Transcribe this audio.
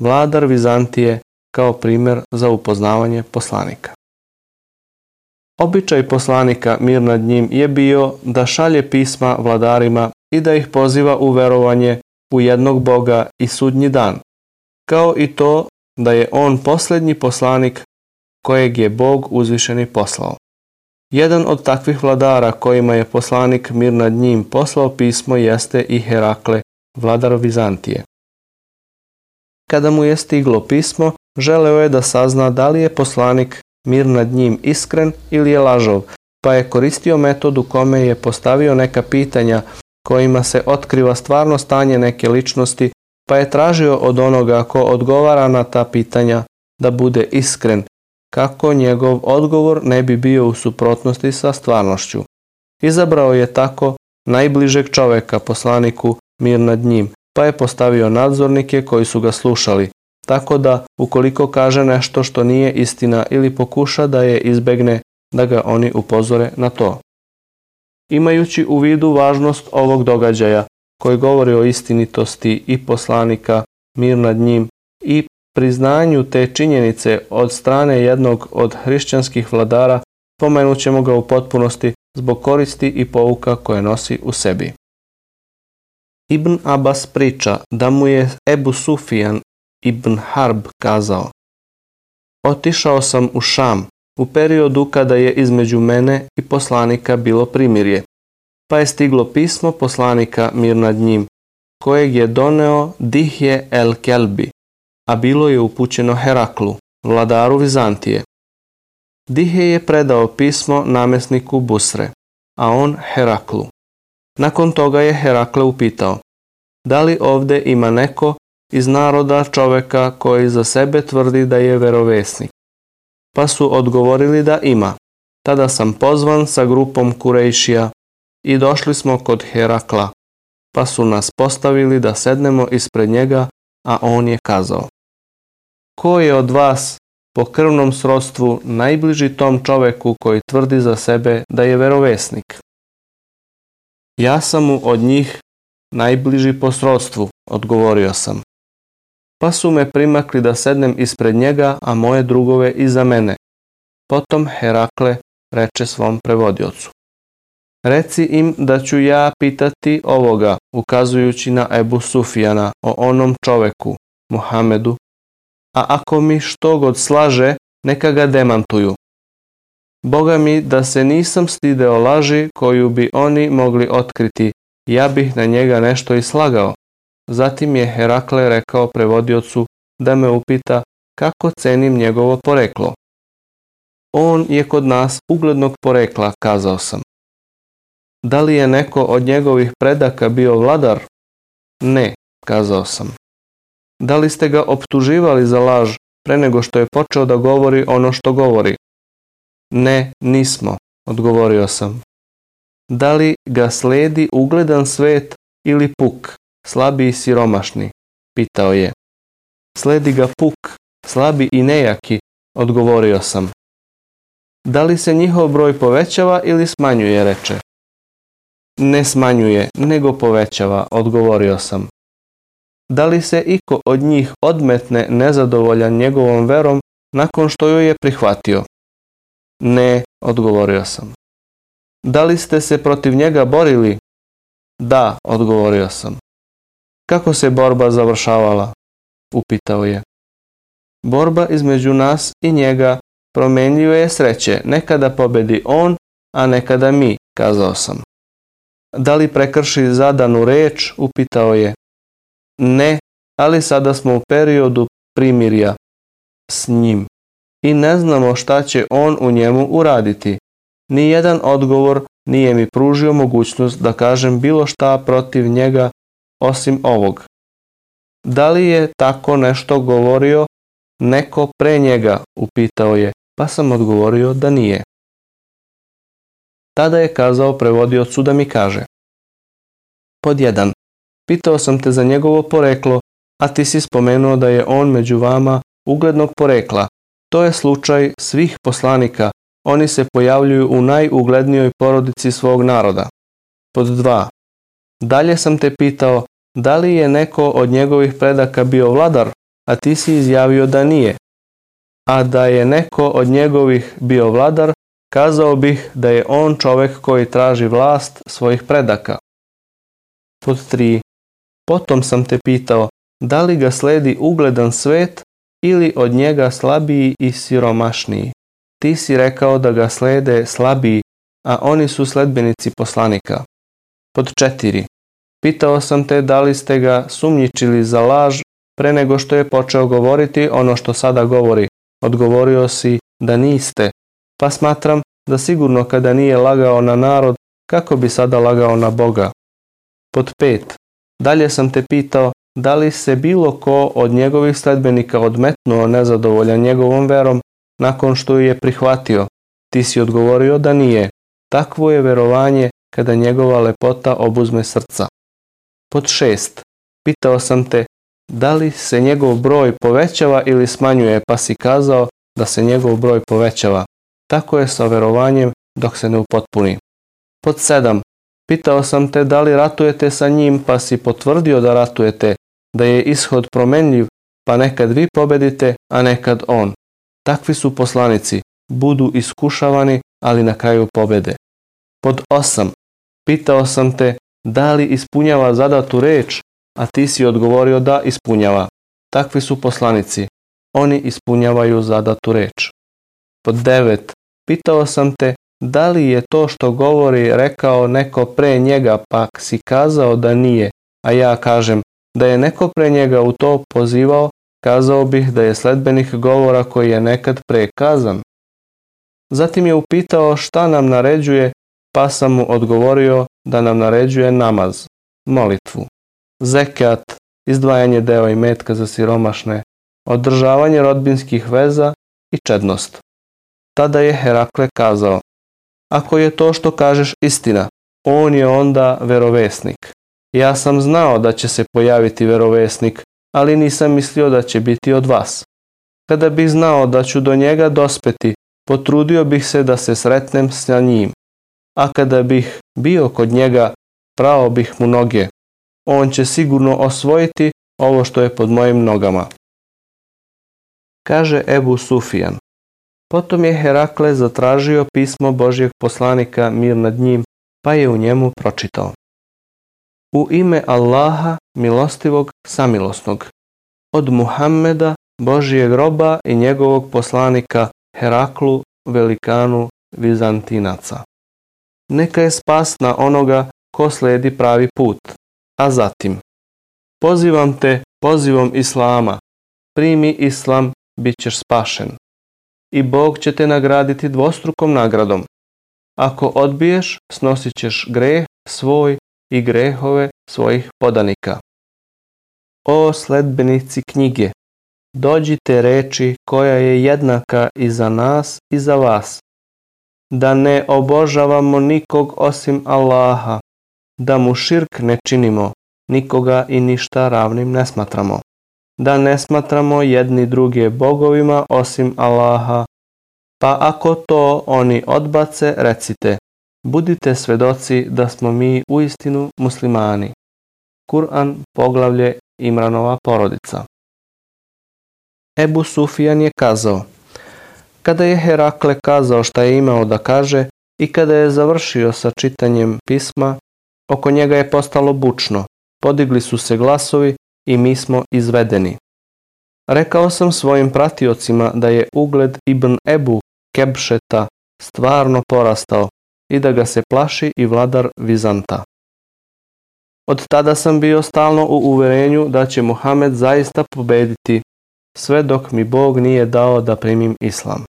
vladar Vizantije kao primjer za upoznavanje poslanika. Običaj poslanika mir nad njim je bio da šalje pisma vladarima i da ih poziva u verovanje u jednog Boga i sudnji dan, kao i to da je on posljednji poslanik kojeg je Bog uzvišeni poslao. Jedan od takvih vladara kojima je poslanik mir nad njim poslao pismo jeste i Herakle, vladar Vizantije kada mu je stiglo pismo, želeo je da sazna da li je poslanik mir nad njim iskren ili je lažov, pa je koristio metodu kome je postavio neka pitanja kojima se otkriva stvarno stanje neke ličnosti, pa je tražio od onoga ko odgovara na ta pitanja da bude iskren, kako njegov odgovor ne bi bio u suprotnosti sa stvarnošću. Izabrao je tako najbližeg čoveka poslaniku mir nad njim, pa je postavio nadzornike koji su ga slušali. Tako da, ukoliko kaže nešto što nije istina ili pokuša da je izbegne, da ga oni upozore na to. Imajući u vidu važnost ovog događaja, koji govori o istinitosti i poslanika, mir nad njim i priznanju te činjenice od strane jednog od hrišćanskih vladara, spomenut ćemo ga u potpunosti zbog koristi i pouka koje nosi u sebi. Ibn Abbas priča da mu je Ebu Sufijan ibn Harb kazao Otišao sam u Šam u periodu kada je između mene i poslanika bilo primirje, pa je stiglo pismo poslanika mir nad njim, kojeg je doneo Dihje el Kelbi, a bilo je upućeno Heraklu, vladaru Vizantije. Dihje je predao pismo namestniku Busre, a on Heraklu. Nakon toga je Herakle upitao, da li ovdje ima neko iz naroda čoveka koji za sebe tvrdi da je verovesnik? Pa su odgovorili da ima. Tada sam pozvan sa grupom Kurejšija i došli smo kod Herakla, pa su nas postavili da sednemo ispred njega, a on je kazao. Ko je od vas po krvnom srodstvu najbliži tom čoveku koji tvrdi za sebe da je verovesnik? Ja sam mu od njih najbliži po srodstvu, odgovorio sam. Pa su me primakli da sednem ispred njega, a moje drugove iza mene. Potom Herakle reče svom prevodiocu. Reci im da ću ja pitati ovoga, ukazujući na Ebu Sufijana o onom čoveku, Muhamedu, a ako mi što god slaže, neka ga demantuju. Boga mi da se nisam stideo laži koju bi oni mogli otkriti, ja bih na njega nešto i slagao. Zatim je Herakle rekao prevodiocu da me upita kako cenim njegovo poreklo. On je kod nas uglednog porekla, kazao sam. Da li je neko od njegovih predaka bio vladar? Ne, kazao sam. Da li ste ga optuživali za laž pre nego što je počeo da govori ono što govori? Ne, nismo, odgovorio sam. Da li ga sledi ugledan svet ili puk, slabi i siromašni? Pitao je. Sledi ga puk, slabi i nejaki, odgovorio sam. Da li se njihov broj povećava ili smanjuje, reče. Ne smanjuje, nego povećava, odgovorio sam. Da li se iko od njih odmetne nezadovoljan njegovom verom nakon što joj je prihvatio? Ne, odgovorio sam. Da li ste se protiv njega borili? Da, odgovorio sam. Kako se borba završavala? Upitao je. Borba između nas i njega promenjuje je sreće. Nekada pobedi on, a nekada mi, kazao sam. Da li prekrši zadanu reč? Upitao je. Ne, ali sada smo u periodu primirja s njim i ne znamo šta će on u njemu uraditi. Nijedan odgovor nije mi pružio mogućnost da kažem bilo šta protiv njega osim ovog. Da li je tako nešto govorio neko pre njega, upitao je, pa sam odgovorio da nije. Tada je kazao prevodiocu da mi kaže. Pod jedan, Pitao sam te za njegovo poreklo, a ti si spomenuo da je on među vama uglednog porekla, to je slučaj svih poslanika, oni se pojavljuju u najuglednijoj porodici svog naroda. Pod 2. Dalje sam te pitao, da li je neko od njegovih predaka bio vladar, a ti si izjavio da nije. A da je neko od njegovih bio vladar, kazao bih da je on čovjek koji traži vlast svojih predaka. Pod 3. Potom sam te pitao, da li ga sledi ugledan svet ili od njega slabiji i siromašniji. Ti si rekao da ga slede slabiji, a oni su sledbenici poslanika. Pod četiri. Pitao sam te da li ste ga sumnjičili za laž pre nego što je počeo govoriti ono što sada govori. Odgovorio si da niste, pa smatram da sigurno kada nije lagao na narod, kako bi sada lagao na Boga. Pod pet. Dalje sam te pitao da li se bilo ko od njegovih sledbenika odmetnuo nezadovoljan njegovom verom nakon što ju je prihvatio. Ti si odgovorio da nije. Takvo je verovanje kada njegova lepota obuzme srca. Pod šest. Pitao sam te da li se njegov broj povećava ili smanjuje pa si kazao da se njegov broj povećava. Tako je sa verovanjem dok se ne upotpuni. Pod sedam. Pitao sam te da li ratujete sa njim pa si potvrdio da ratujete da je ishod promenljiv, pa nekad vi pobedite, a nekad on. Takvi su poslanici, budu iskušavani, ali na kraju pobede. Pod osam. Pitao sam te da li ispunjava zadatu reč, a ti si odgovorio da ispunjava. Takvi su poslanici, oni ispunjavaju zadatu reč. Pod 9. Pitao sam te da li je to što govori rekao neko pre njega, pa si kazao da nije, a ja kažem da je neko pre njega u to pozivao, kazao bih da je sledbenih govora koji je nekad prekazan. Zatim je upitao šta nam naređuje, pa sam mu odgovorio da nam naređuje namaz, molitvu, zekat, izdvajanje deva i metka za siromašne, održavanje rodbinskih veza i čednost. Tada je Herakle kazao, ako je to što kažeš istina, on je onda verovesnik. Ja sam znao da će se pojaviti verovesnik, ali nisam mislio da će biti od vas. Kada bih znao da ću do njega dospeti, potrudio bih se da se sretnem s njim. A kada bih bio kod njega, prao bih mu noge. On će sigurno osvojiti ovo što je pod mojim nogama. Kaže Ebu Sufijan. Potom je Herakle zatražio pismo Božjeg poslanika mir nad njim, pa je u njemu pročitao. U ime Allaha, milostivog, samilosnog. Od Muhammeda, Božijeg roba i njegovog poslanika Heraklu, velikanu Vizantinaca. Neka je spasna onoga ko slijedi pravi put. A zatim, pozivam te pozivom Islama, primi Islam, bit ćeš spašen. I Bog će te nagraditi dvostrukom nagradom. Ako odbiješ, snosit ćeš greh svoj i grehove svojih podanika. O sledbenici knjige, dođite reći koja je jednaka i za nas i za vas, da ne obožavamo nikog osim Allaha, da mu širk ne činimo, nikoga i ništa ravnim ne smatramo, da ne smatramo jedni druge bogovima osim Allaha, pa ako to oni odbace, recite, Budite svedoci da smo mi uistinu muslimani. Kur'an poglavlje Imranova porodica. Ebu Sufijan je kazao Kada je Herakle kazao šta je imao da kaže i kada je završio sa čitanjem pisma, oko njega je postalo bučno, podigli su se glasovi i mi smo izvedeni. Rekao sam svojim pratiocima da je ugled Ibn Ebu Kebšeta stvarno porastao i da ga se plaši i vladar Vizanta. Od tada sam bio stalno u uverenju da će Muhammed zaista pobediti, sve dok mi Bog nije dao da primim islam.